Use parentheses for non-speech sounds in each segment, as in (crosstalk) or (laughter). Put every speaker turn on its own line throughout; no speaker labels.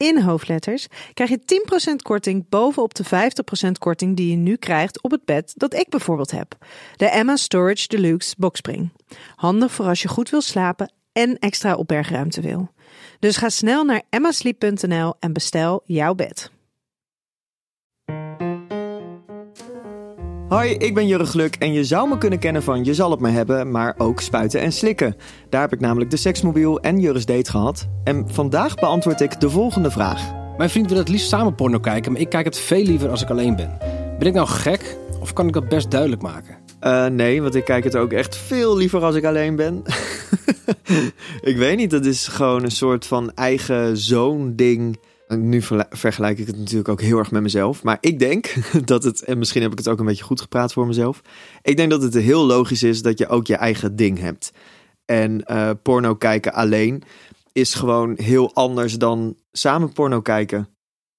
in hoofdletters krijg je 10% korting bovenop de 50% korting die je nu krijgt op het bed dat ik bijvoorbeeld heb. De Emma Storage Deluxe Boxspring. Handig voor als je goed wil slapen en extra opbergruimte wil. Dus ga snel naar emmasleep.nl en bestel jouw bed.
Hoi, ik ben Jurre Gluk en je zou me kunnen kennen van Je zal het me hebben, maar ook spuiten en slikken. Daar heb ik namelijk de seksmobiel en Jurre's date gehad. En vandaag beantwoord ik de volgende vraag.
Mijn vriend wil het liefst samen porno kijken, maar ik kijk het veel liever als ik alleen ben. Ben ik nou gek of kan ik dat best duidelijk maken?
Uh, nee, want ik kijk het ook echt veel liever als ik alleen ben. (laughs) ik weet niet, dat is gewoon een soort van eigen zoon-ding. Nu vergelijk ik het natuurlijk ook heel erg met mezelf. Maar ik denk (laughs) dat het, en misschien heb ik het ook een beetje goed gepraat voor mezelf. Ik denk dat het heel logisch is dat je ook je eigen ding hebt. En uh, porno kijken alleen is gewoon heel anders dan samen porno kijken.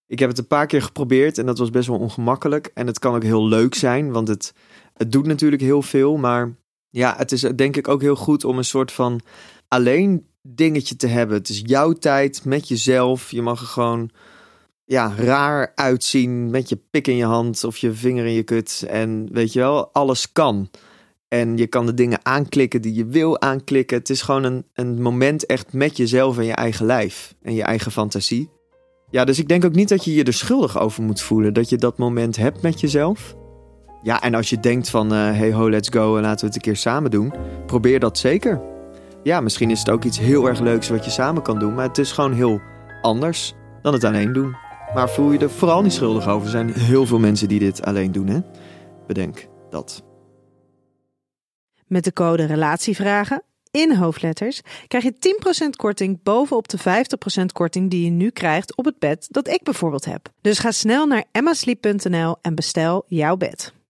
Ik heb het een paar keer geprobeerd en dat was best wel ongemakkelijk. En het kan ook heel leuk zijn, want het, het doet natuurlijk heel veel. Maar ja, het is denk ik ook heel goed om een soort van alleen dingetje te hebben. Het is jouw tijd met jezelf. Je mag er gewoon ja, raar uitzien met je pik in je hand of je vinger in je kut. En weet je wel, alles kan. En je kan de dingen aanklikken die je wil aanklikken. Het is gewoon een, een moment echt met jezelf en je eigen lijf en je eigen fantasie. Ja, dus ik denk ook niet dat je je er schuldig over moet voelen dat je dat moment hebt met jezelf. Ja, en als je denkt van, uh, hey ho, let's go en laten we het een keer samen doen, probeer dat zeker. Ja, misschien is het ook iets heel erg leuks wat je samen kan doen, maar het is gewoon heel anders dan het alleen doen. Maar voel je er vooral niet schuldig over. Er zijn heel veel mensen die dit alleen doen, hè? Bedenk dat.
Met de code Relatievragen in hoofdletters krijg je 10% korting bovenop de 50% korting die je nu krijgt op het bed dat ik bijvoorbeeld heb. Dus ga snel naar emmasleep.nl en bestel jouw bed.